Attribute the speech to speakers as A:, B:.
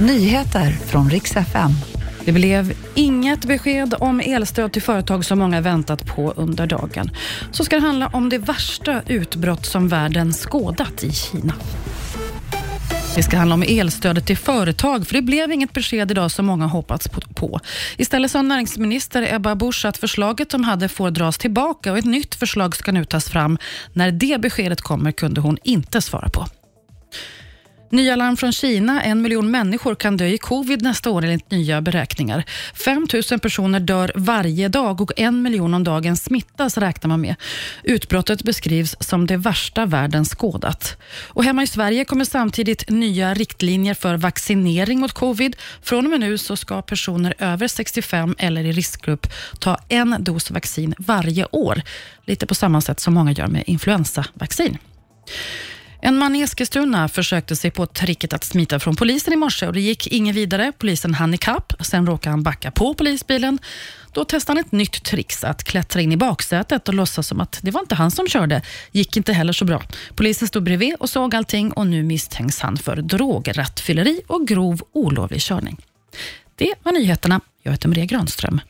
A: Nyheter från riks FM.
B: Det blev inget besked om elstöd till företag som många väntat på under dagen. Så ska det handla om det värsta utbrott som världen skådat i Kina. Det ska handla om elstödet till företag, för det blev inget besked idag som många hoppats på. Istället sa näringsminister Ebba Busch att förslaget de hade får dras tillbaka och ett nytt förslag ska nu tas fram. När det beskedet kommer kunde hon inte svara på. Nya larm från Kina. En miljon människor kan dö i covid nästa år enligt nya beräkningar. 5 000 personer dör varje dag och en miljon om dagen smittas räknar man med. Utbrottet beskrivs som det värsta världen skådat. Och hemma i Sverige kommer samtidigt nya riktlinjer för vaccinering mot covid. Från och med nu så ska personer över 65 eller i riskgrupp ta en dos vaccin varje år. Lite på samma sätt som många gör med influensavaccin. En man i Eskilstuna försökte sig på tricket att smita från polisen i morse och det gick inget vidare. Polisen hann ikapp, sen råkade han backa på polisbilen. Då testade han ett nytt trix, att klättra in i baksätet och låtsas som att det var inte han som körde. Gick inte heller så bra. Polisen stod bredvid och såg allting och nu misstänks han för drograttfylleri och grov olovlig körning. Det var nyheterna. Jag heter Maria Granström.